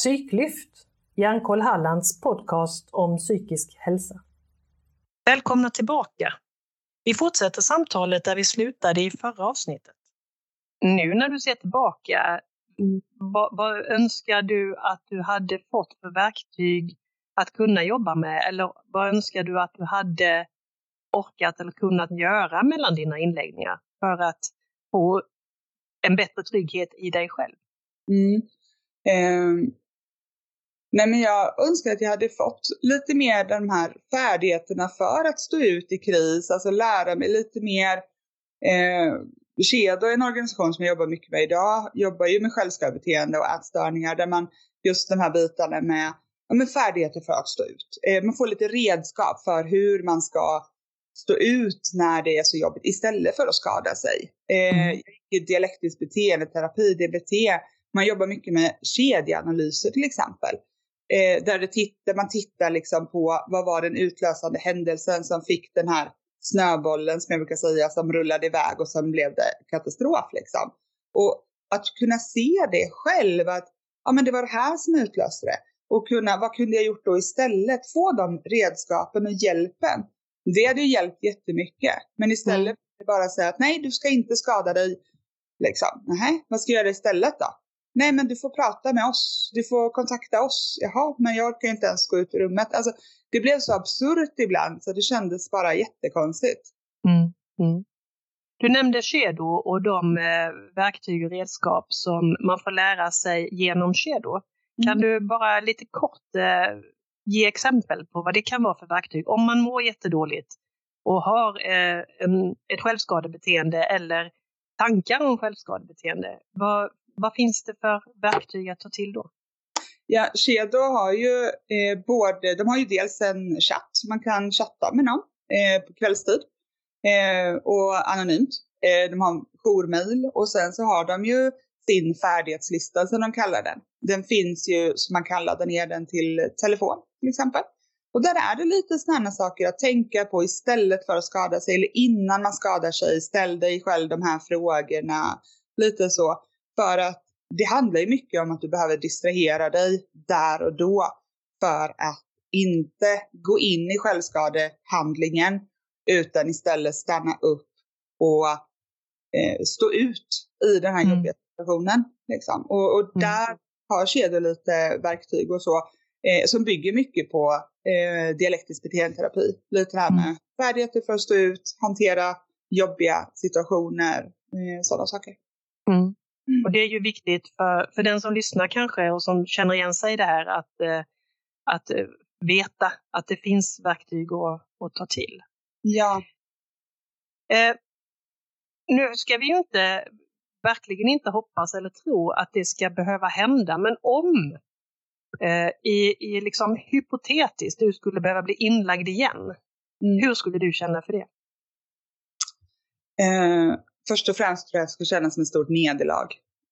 Psyklyft, Hjärnkoll Hallands podcast om psykisk hälsa. Välkomna tillbaka! Vi fortsätter samtalet där vi slutade i förra avsnittet. Nu när du ser tillbaka, vad, vad önskar du att du hade fått för verktyg att kunna jobba med? Eller vad önskar du att du hade orkat eller kunnat göra mellan dina inläggningar för att få en bättre trygghet i dig själv? Mm. Eh, nej men jag önskar att jag hade fått lite mer de här färdigheterna för att stå ut i kris, alltså lära mig lite mer. Eh, Kedo är en organisation som jag jobbar mycket med idag, jobbar ju med självskadebeteende och ätstörningar där man just de här bitarna med ja, men färdigheter för att stå ut. Eh, man får lite redskap för hur man ska stå ut när det är så jobbigt istället för att skada sig. Eh, mm. Dialektisk beteendeterapi, DBT, man jobbar mycket med kedjeanalyser till exempel. Eh, där, det där man tittar liksom på vad var den utlösande händelsen som fick den här snöbollen som jag brukar säga som rullade iväg och sen blev det katastrof liksom. Och att kunna se det själv att ja men det var det här som utlöste det. Och kunna, vad kunde jag gjort då istället? Få de redskapen och hjälpen. Det hade ju hjälpt jättemycket. Men istället mm. bara säga att nej, du ska inte skada dig. Liksom. Nej, vad ska jag göra istället då? Nej, men du får prata med oss. Du får kontakta oss. Jaha, men jag orkar inte ens gå ut ur rummet. Alltså, det blev så absurt ibland så det kändes bara jättekonstigt. Mm. Mm. Du nämnde Shedo och de eh, verktyg och redskap som man får lära sig genom. Kan mm. du bara lite kort eh, ge exempel på vad det kan vara för verktyg om man mår jättedåligt och har eh, en, ett självskadebeteende eller tankar om självskadebeteende. Vad, vad finns det för verktyg att ta till då? Ja, Shedo har ju eh, både, de har ju dels en chatt, man kan chatta med någon eh, på kvällstid eh, och anonymt. Eh, de har jourmail och sen så har de ju sin färdighetslista som de kallar den. Den finns ju, så man kan ladda ner den till telefon till exempel. Och där är det lite sådana saker att tänka på istället för att skada sig eller innan man skadar sig. Ställ dig själv de här frågorna. Lite så. För att det handlar ju mycket om att du behöver distrahera dig där och då för att inte gå in i självskadehandlingen utan istället stanna upp och eh, stå ut i den här mm. jobbiga situationen. Liksom. Och, och mm. där har kedjor lite verktyg och så eh, som bygger mycket på eh, dialektisk beteendeterapi. Lite det här med mm. färdigheter för att stå ut, hantera jobbiga situationer, eh, sådana saker. Mm. Mm. Och det är ju viktigt för, för den som lyssnar kanske och som känner igen sig i det här att, eh, att eh, veta att det finns verktyg att, att ta till. Ja. Eh, nu ska vi ju inte, verkligen inte hoppas eller tro att det ska behöva hända, men om eh, i, i liksom hypotetiskt du skulle behöva bli inlagd igen, mm. hur skulle du känna för det? Eh, först och främst tror jag det skulle kännas som ett stort nederlag.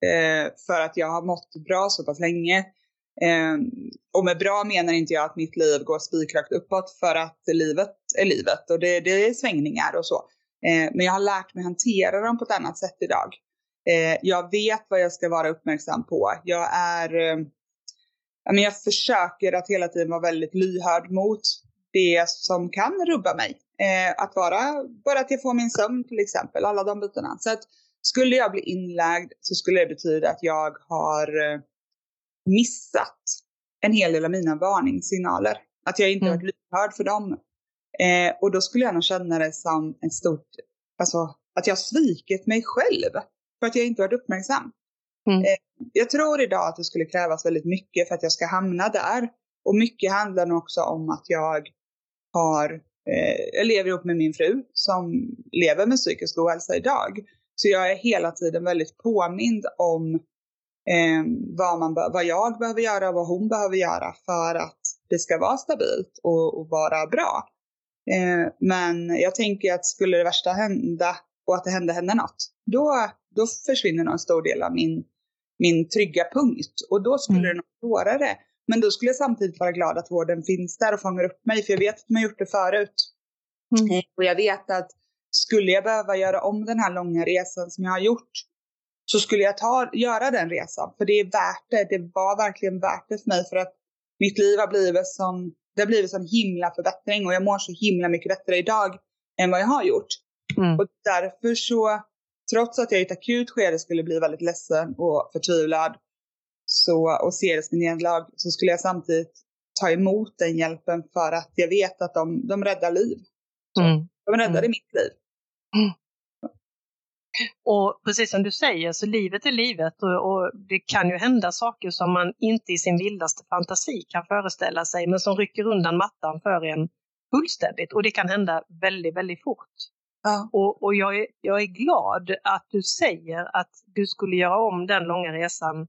Eh, för att jag har mått bra så pass länge. Eh, och med bra menar inte jag att mitt liv går spikrakt uppåt för att livet är livet och det, det är svängningar och så. Eh, men jag har lärt mig hantera dem på ett annat sätt idag. Eh, jag vet vad jag ska vara uppmärksam på. Jag är eh, men jag försöker att hela tiden vara väldigt lyhörd mot det som kan rubba mig. Eh, att vara, bara att jag får min sömn till exempel, alla de bitarna. Så att skulle jag bli inlagd så skulle det betyda att jag har eh, missat en hel del av mina varningssignaler. Att jag inte mm. varit lyhörd för dem. Eh, och då skulle jag nog känna det som ett stort, alltså att jag svikit mig själv för att jag inte varit uppmärksam. Mm. Eh, jag tror idag att det skulle krävas väldigt mycket för att jag ska hamna där. Och mycket handlar nog också om att jag har, eh, jag lever ihop med min fru som lever med psykisk ohälsa idag. Så jag är hela tiden väldigt påmind om eh, vad, man, vad jag behöver göra och vad hon behöver göra för att det ska vara stabilt och, och vara bra. Eh, men jag tänker att skulle det värsta hända och att det hände henne något, då, då försvinner en stor del av min, min trygga punkt och då skulle mm. det nog vara det. Men då skulle jag samtidigt vara glad att vården finns där och fångar upp mig, för jag vet att man gjort det förut. Mm. Och jag vet att skulle jag behöva göra om den här långa resan som jag har gjort så skulle jag ta, göra den resan. För det är värt det. Det var verkligen värt det för mig för att mitt liv har blivit som, det har blivit en himla förbättring och jag mår så himla mycket bättre idag än vad jag har gjort. Mm. Och därför så, trots att jag i ett akut skede skulle bli väldigt ledsen och förtvivlad så, och se det som en nederlag så skulle jag samtidigt ta emot den hjälpen för att jag vet att de, de räddar liv. Mm. De räddade mm. mitt liv. Mm. Och precis som du säger, så livet är livet och, och, det kan ju hända saker som man inte i sin vildaste fantasi kan föreställa sig, men som rycker undan mattan för en fullständigt. Och det kan hända väldigt, väldigt fort. Ja. Och, och jag, är, jag är glad att du säger att du skulle göra om den långa resan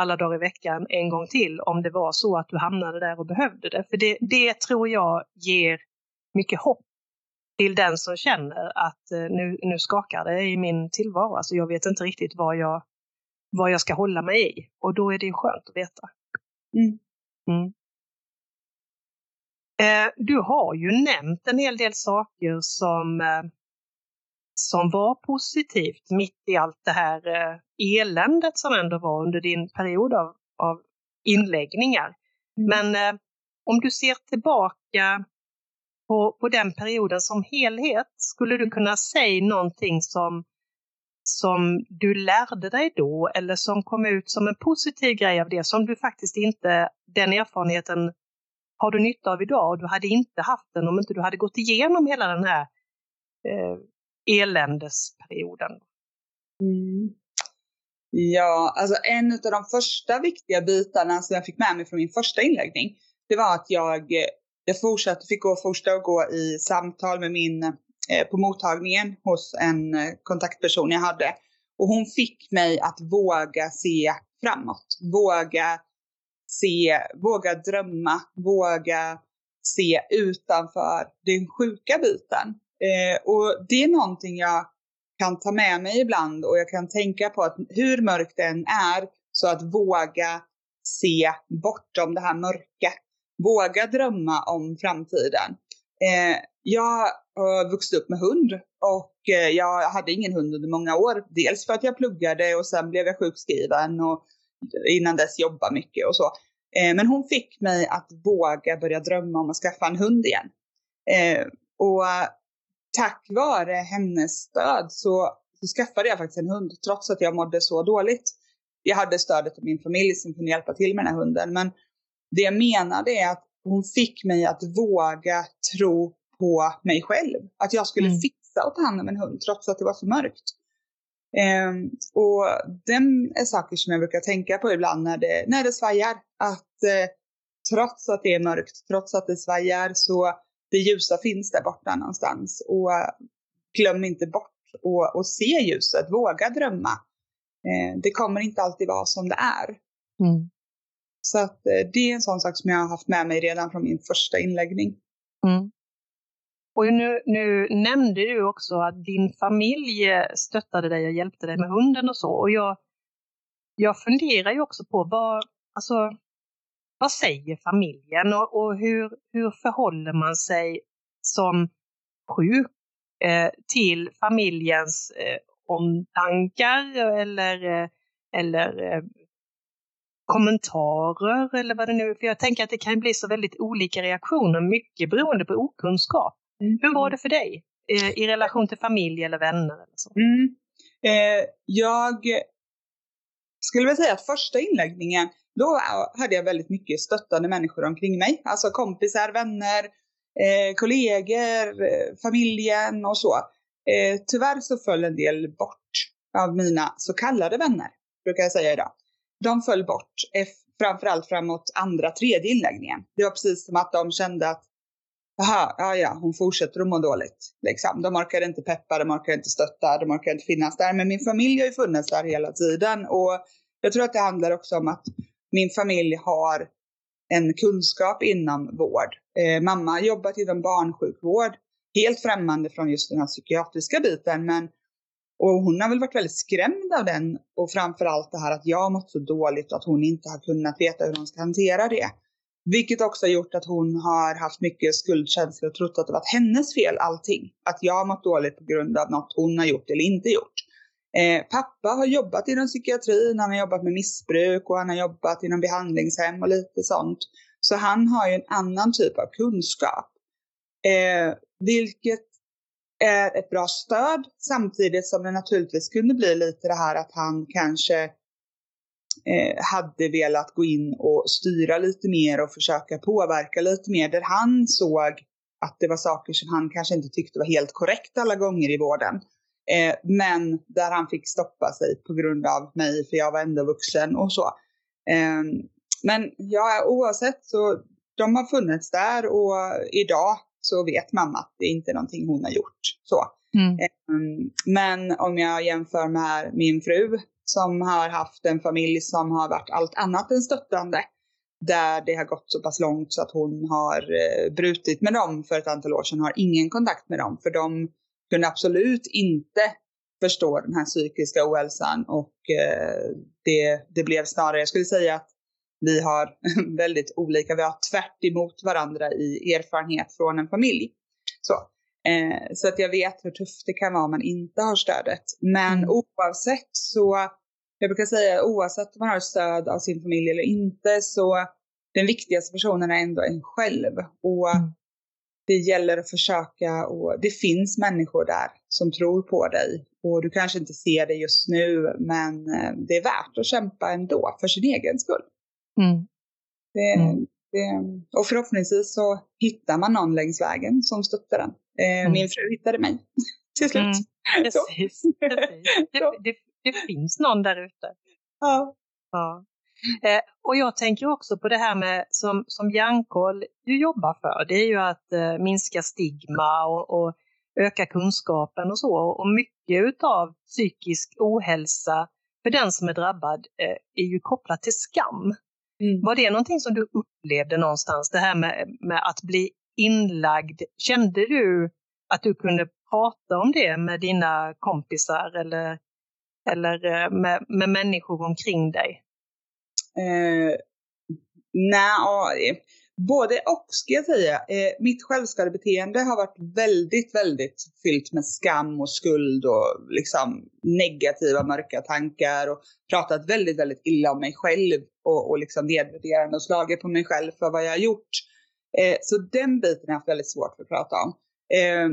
alla dagar i veckan en gång till om det var så att du hamnade där och behövde det. För det, det tror jag ger mycket hopp till den som känner att eh, nu, nu skakar det i min tillvaro. Alltså jag vet inte riktigt vad jag, vad jag ska hålla mig i. Och då är det skönt att veta. Mm. Mm. Eh, du har ju nämnt en hel del saker som, eh, som var positivt mitt i allt det här eländet som ändå var under din period av, av inläggningar. Mm. Men om du ser tillbaka på, på den perioden som helhet, skulle du kunna säga någonting som, som du lärde dig då eller som kom ut som en positiv grej av det som du faktiskt inte, den erfarenheten har du nytta av idag och du hade inte haft den om inte du hade gått igenom hela den här eh, eländesperioden? Mm. Ja, alltså en av de första viktiga bitarna som jag fick med mig från min första inläggning, det var att jag jag fortsatte, fick gå, fortsätta att gå i samtal med min, eh, på mottagningen hos en kontaktperson jag hade. Och hon fick mig att våga se framåt, våga se, våga drömma, våga se utanför den sjuka biten. Eh, och det är någonting jag kan ta med mig ibland och jag kan tänka på att hur mörkt det än är, så att våga se bortom det här mörka våga drömma om framtiden. Eh, jag har vuxit upp med hund och eh, jag hade ingen hund under många år. Dels för att jag pluggade och sen blev jag sjukskriven och innan dess jobba mycket och så. Eh, men hon fick mig att våga börja drömma om att skaffa en hund igen. Eh, och tack vare hennes stöd så, så skaffade jag faktiskt en hund trots att jag mådde så dåligt. Jag hade stödet av min familj som kunde hjälpa till med den här hunden. Men det jag menade är att hon fick mig att våga tro på mig själv. Att jag skulle mm. fixa att ta hand om en hund trots att det var så mörkt. Um, och det är saker som jag brukar tänka på ibland när det, när det svajar. Att uh, trots att det är mörkt, trots att det svajar så det ljusa finns där borta någonstans. Och uh, glöm inte bort och, och se ljuset, våga drömma. Uh, det kommer inte alltid vara som det är. Mm. Så att eh, det är en sån sak som jag har haft med mig redan från min första inläggning. Mm. Och nu, nu nämnde du också att din familj stöttade dig och hjälpte dig med hunden och så. Och jag, jag funderar ju också på vad, alltså, vad säger familjen och, och hur, hur förhåller man sig som sjuk eh, till familjens eh, omtankar eller, eh, eller eh, kommentarer eller vad det nu är. För jag tänker att det kan bli så väldigt olika reaktioner, mycket beroende på okunskap. Mm. Hur var det för dig eh, i relation till familj eller vänner? Eller så? Mm. Jag skulle väl säga att första inläggningen, då hade jag väldigt mycket stöttande människor omkring mig. Alltså kompisar, vänner, eh, kollegor, eh, familjen och så. Eh, tyvärr så föll en del bort av mina så kallade vänner, brukar jag säga idag de föll bort, eh, framförallt framåt andra, tredje inläggningen. Det var precis som att de kände att Jaha, ja, ja, hon fortsätter att må dåligt. Liksom. De orkar inte peppa, de orkar inte stötta, de orkar inte finnas där. Men min familj har ju funnits där hela tiden. Och jag tror att det handlar också om att min familj har en kunskap inom vård. Eh, mamma har jobbat inom barnsjukvård, helt främmande från just den här psykiatriska biten. Men och hon har väl varit väldigt skrämd av den och framförallt det här att jag har mått så dåligt och att hon inte har kunnat veta hur hon ska hantera det. Vilket också har gjort att hon har haft mycket skuldkänslor och trott att det varit hennes fel allting. Att jag har mått dåligt på grund av något hon har gjort eller inte gjort. Eh, pappa har jobbat inom psykiatrin, han har jobbat med missbruk och han har jobbat inom behandlingshem och lite sånt. Så han har ju en annan typ av kunskap. Eh, vilket är ett bra stöd samtidigt som det naturligtvis kunde bli lite det här att han kanske eh, hade velat gå in och styra lite mer och försöka påverka lite mer där han såg att det var saker som han kanske inte tyckte var helt korrekt alla gånger i vården. Eh, men där han fick stoppa sig på grund av mig för jag var ändå vuxen och så. Eh, men ja, oavsett så de har funnits där och idag så vet mamma att det inte är någonting hon har gjort. Så. Mm. Ehm, men om jag jämför med min fru som har haft en familj som har varit allt annat än stöttande. Där det har gått så pass långt så att hon har eh, brutit med dem för ett antal år sedan, har ingen kontakt med dem. För de kunde absolut inte förstå den här psykiska ohälsan och eh, det, det blev snarare, jag skulle säga att vi har väldigt olika, vi har tvärt emot varandra i erfarenhet från en familj. Så, eh, så att jag vet hur tufft det kan vara om man inte har stödet. Men mm. oavsett så, jag brukar säga oavsett om man har stöd av sin familj eller inte så den viktigaste personen är ändå en själv. Och mm. Det gäller att försöka och det finns människor där som tror på dig. Och du kanske inte ser det just nu men eh, det är värt att kämpa ändå för sin egen skull. Mm. Det, mm. Det, och förhoppningsvis så hittar man någon längs vägen som stöttar den. Eh, mm. Min fru hittade mig till slut. Mm. Precis, precis. Det, det, det, finns någon där ute. Ja. ja. Eh, och jag tänker också på det här med som, som Hjärnkoll du jobbar för, det är ju att eh, minska stigma och, och, öka kunskapen och så. Och mycket utav psykisk ohälsa för den som är drabbad eh, är ju kopplat till skam. Mm. Var det någonting som du upplevde någonstans, det här med, med att bli inlagd? Kände du att du kunde prata om det med dina kompisar eller, eller eh, med, med människor omkring dig? Eh, nej, både och ska jag säga. Eh, mitt självskadebeteende har varit väldigt, väldigt fyllt med skam och skuld och liksom negativa mörka tankar och pratat väldigt, väldigt illa om mig själv och, och liksom nedvärderande och slagit på mig själv för vad jag har gjort. Eh, så den biten har jag haft väldigt svårt för att prata om. Eh,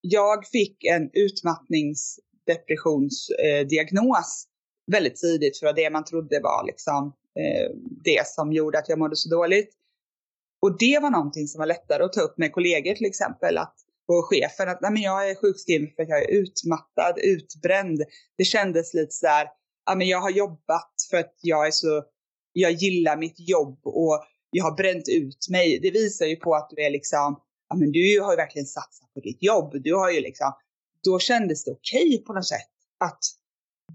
jag fick en utmattningsdepressionsdiagnos eh, väldigt tidigt för det man trodde var liksom eh, det som gjorde att jag mådde så dåligt. Och det var någonting som var lättare att ta upp med kollegor till exempel. Att, och chefen att Nej, men jag är sjukskriven för att jag är utmattad, utbränd. Det kändes lite så här, ja, men jag har jobbat för att jag är så, jag gillar mitt jobb och jag har bränt ut mig. Det visar ju på att du är liksom, ja men du har ju verkligen satsat på ditt jobb. Du har ju liksom, då kändes det okej okay på något sätt att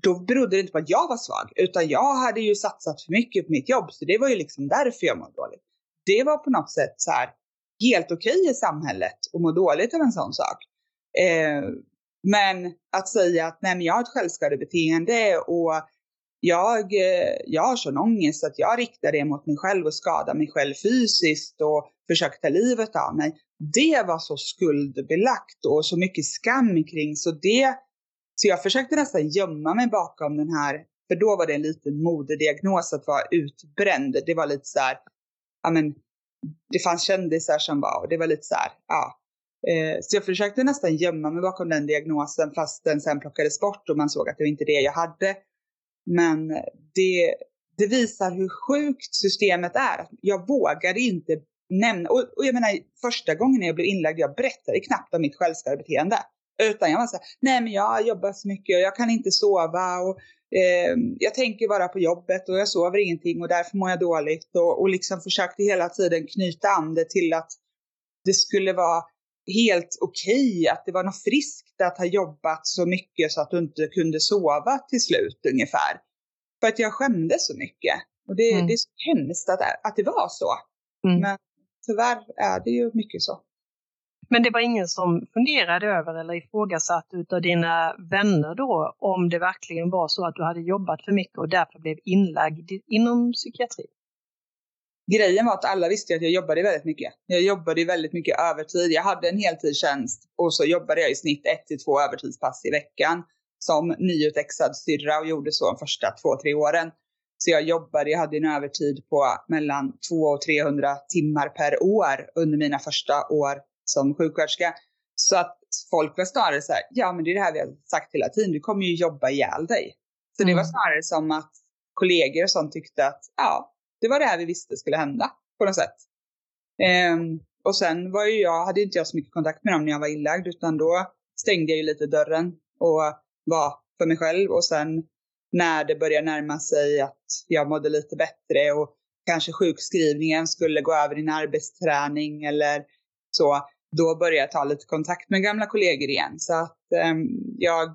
då berodde det inte på att jag var svag, utan jag hade ju satsat för mycket på mitt jobb, så det var ju liksom därför jag mådde dåligt det var på något sätt så här helt okej okay i samhället att må dåligt av en sån sak. Eh, men att säga att nej, men jag har ett självskadebeteende och jag, eh, jag har sån ångest att jag riktar det mot mig själv och skadar mig själv fysiskt och försöker ta livet av mig. Det var så skuldbelagt och så mycket skam kring så det så jag försökte nästan gömma mig bakom den här, för då var det en liten modediagnos att vara utbränd. Det var lite så här, ja men, det fanns kändisar som var, och det var lite så här, ja. Eh, så jag försökte nästan gömma mig bakom den diagnosen fast den sen plockades bort och man såg att det var inte det jag hade. Men det, det visar hur sjukt systemet är. Jag vågade inte nämna, och, och jag menar första gången jag blev inlagd, jag berättade knappt om mitt självskadebeteende. Utan jag var så här, nej men jag jobbar så mycket och jag kan inte sova och eh, jag tänker bara på jobbet och jag sover ingenting och därför mår jag dåligt och, och liksom försökte hela tiden knyta an det till att det skulle vara helt okej, okay, att det var något friskt att ha jobbat så mycket så att du inte kunde sova till slut ungefär. För att jag skämdes så mycket. Och det, mm. det är så hemskt att, att det var så. Mm. Men tyvärr är det ju mycket så. Men det var ingen som funderade över eller ifrågasatte utav dina vänner då om det verkligen var så att du hade jobbat för mycket och därför blev inlagd inom psykiatri? Grejen var att alla visste att jag jobbade väldigt mycket. Jag jobbade väldigt mycket övertid. Jag hade en heltidstjänst och så jobbade jag i snitt ett till två övertidspass i veckan. som nyutexad syrra och gjorde så de första två, tre åren. Så jag jobbade, jag hade en övertid på mellan 200 och 300 timmar per år under mina första år som sjuksköterska. Så att folk var snarare så här, ja men det är det här vi har sagt hela tiden, du kommer ju jobba ihjäl dig. Så mm. det var mm. snarare som att kollegor och sånt tyckte att ja, det var det här vi visste skulle hända på något sätt. Um, och sen var ju jag, hade inte jag så mycket kontakt med dem när jag var inlagd utan då stängde jag ju lite dörren och var för mig själv och sen när det började närma sig att jag mådde lite bättre och kanske sjukskrivningen skulle gå över i en arbetsträning eller så, då började jag ta lite kontakt med gamla kollegor igen. Så att um, jag,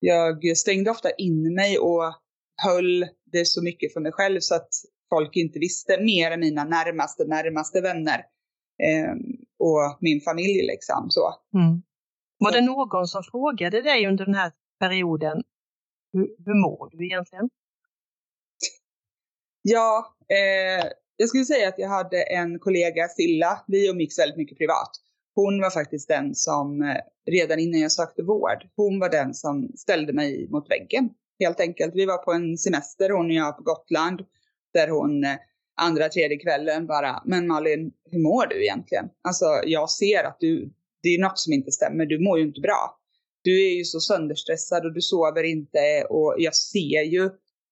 jag stängde ofta in mig och höll det så mycket för mig själv så att folk inte visste, mer än mina närmaste, närmaste vänner eh, och min familj liksom så. Mm. Var det någon som frågade dig under den här perioden, hur, hur mår du egentligen? Ja, eh, jag skulle säga att jag hade en kollega, Silla, vi umgicks väldigt mycket privat. Hon var faktiskt den som, eh, redan innan jag sökte vård, hon var den som ställde mig mot väggen. Helt enkelt. Vi var på en semester, hon och jag på Gotland, där hon eh, andra, tredje kvällen bara, men Malin, hur mår du egentligen? Alltså jag ser att du, det är något som inte stämmer, du mår ju inte bra. Du är ju så sönderstressad och du sover inte och jag ser ju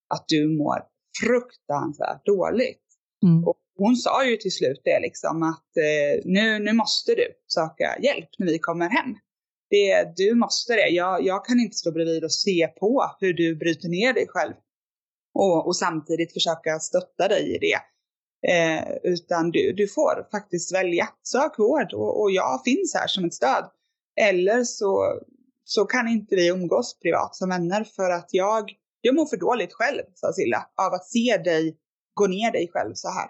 att du mår fruktansvärt dåligt. Mm. Och hon sa ju till slut det liksom att eh, nu, nu måste du söka hjälp när vi kommer hem. Det, du måste det. Jag, jag kan inte stå bredvid och se på hur du bryter ner dig själv. Och, och samtidigt försöka stötta dig i det. Eh, utan du, du får faktiskt välja. Sök vård och, och jag finns här som ett stöd. Eller så, så kan inte vi umgås privat som vänner för att jag, jag mår för dåligt själv, sa Silla, av att se dig gå ner dig själv så här.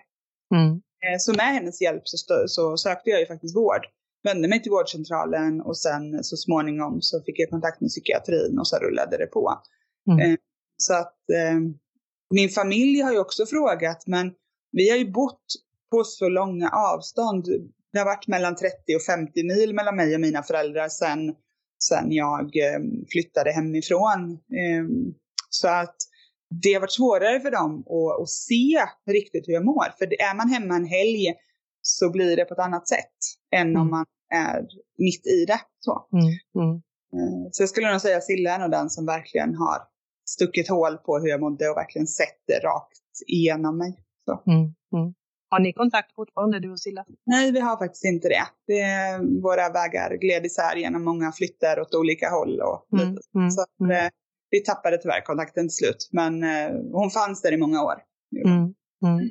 Mm. Eh, så med hennes hjälp så, så sökte jag ju faktiskt vård. Vände mig till vårdcentralen och sen så småningom så fick jag kontakt med psykiatrin och så rullade det på. Mm. Eh, så att eh, min familj har ju också frågat, men vi har ju bott på så långa avstånd. Det har varit mellan 30 och 50 mil mellan mig och mina föräldrar sen, sen jag flyttade hemifrån. Så att det har varit svårare för dem att, att se riktigt hur jag mår. För är man hemma en helg så blir det på ett annat sätt än mm. om man är mitt i det. Så, mm. Mm. Eh, så jag skulle nog säga att Silla är nog den som verkligen har stuckit hål på hur jag mådde och verkligen sett det rakt igenom mig. Mm. Mm. Har ni kontakt fortfarande du och Silla? Nej, vi har faktiskt inte det. det våra vägar gled isär genom många flyttar åt olika håll. Och mm. Mm, så mm. Vi tappade tyvärr kontakten till slut, men eh, hon fanns där i många år. Mm, mm.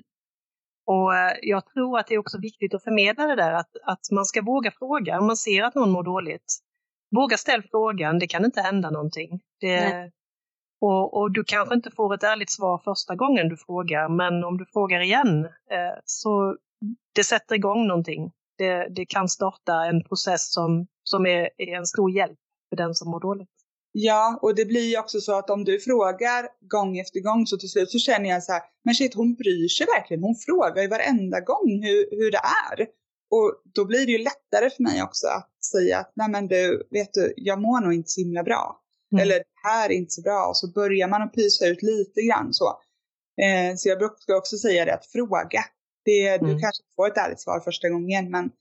Och eh, jag tror att det är också viktigt att förmedla det där att, att man ska våga fråga om man ser att någon mår dåligt. Våga ställ frågan, det kan inte hända någonting. Det, och, och, du kanske inte får ett ärligt svar första gången du frågar, men om du frågar igen eh, så det sätter igång någonting. Det, det kan starta en process som, som är, är en stor hjälp för den som mår dåligt. Ja, och det blir ju också så att om du frågar gång efter gång så till slut så känner jag så här, men shit hon bryr sig verkligen. Hon frågar ju varenda gång hur, hur det är. Och då blir det ju lättare för mig också att säga att nej men du, vet du, jag mår nog inte så himla bra. Mm. Eller det här är inte så bra. Och så börjar man att pysa ut lite grann så. Eh, så jag brukar också säga det att fråga. Det, mm. Du kanske får ett ärligt svar första gången men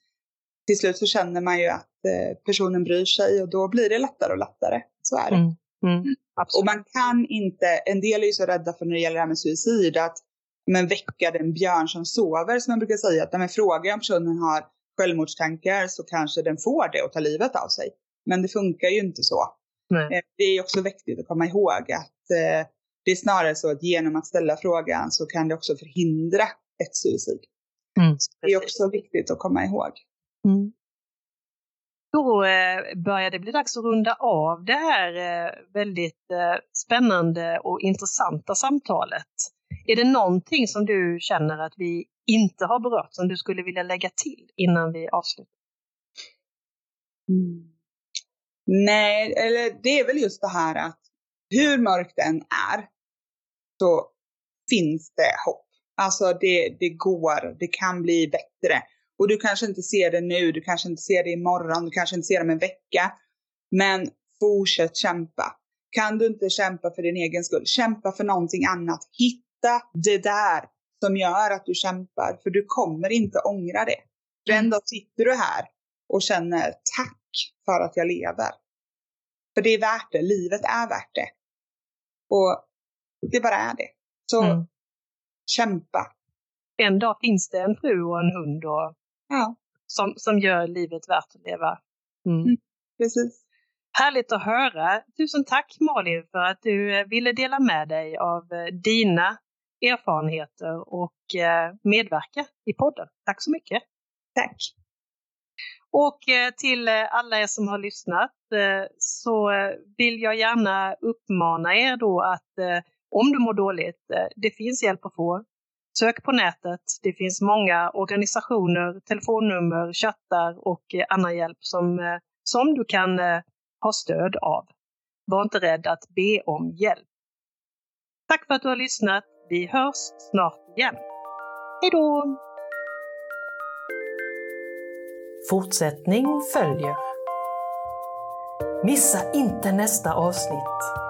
till slut så känner man ju att eh, personen bryr sig och då blir det lättare och lättare. Så är det. Mm. Mm. Och man kan inte, en del är ju så rädda för när det gäller det här med suicid att men väcka den björn som sover som man brukar säga. Att när man frågar om personen har självmordstankar så kanske den får det och tar livet av sig. Men det funkar ju inte så. Nej. Eh, det är också viktigt att komma ihåg att eh, det är snarare så att genom att ställa frågan så kan det också förhindra ett suicid. Mm, det är också viktigt att komma ihåg. Mm. Då eh, börjar det bli dags att runda av det här eh, väldigt eh, spännande och intressanta samtalet. Är det någonting som du känner att vi inte har berört som du skulle vilja lägga till innan vi avslutar? Mm. Nej, eller det är väl just det här att hur mörkt den är så finns det hopp. Alltså det, det går, det kan bli bättre. Och du kanske inte ser det nu, du kanske inte ser det imorgon, du kanske inte ser det om en vecka. Men fortsätt kämpa. Kan du inte kämpa för din egen skull, kämpa för någonting annat. Hitta det där som gör att du kämpar, för du kommer inte ångra det. För en dag sitter du här och känner tack för att jag lever. För det är värt det, livet är värt det. Och det bara är det. Så mm. kämpa. En dag finns det en fru och en hund och, ja. som, som gör livet värt att leva. Mm. Mm, precis. Härligt att höra. Tusen tack Malin för att du eh, ville dela med dig av eh, dina erfarenheter och eh, medverka i podden. Tack så mycket. Tack. Och till alla er som har lyssnat så vill jag gärna uppmana er då att om du mår dåligt, det finns hjälp att få. Sök på nätet. Det finns många organisationer, telefonnummer, chattar och eh, annan hjälp som, eh, som du kan eh, ha stöd av. Var inte rädd att be om hjälp. Tack för att du har lyssnat. Vi hörs snart igen. Hej då! Fortsättning följer. Missa inte nästa avsnitt.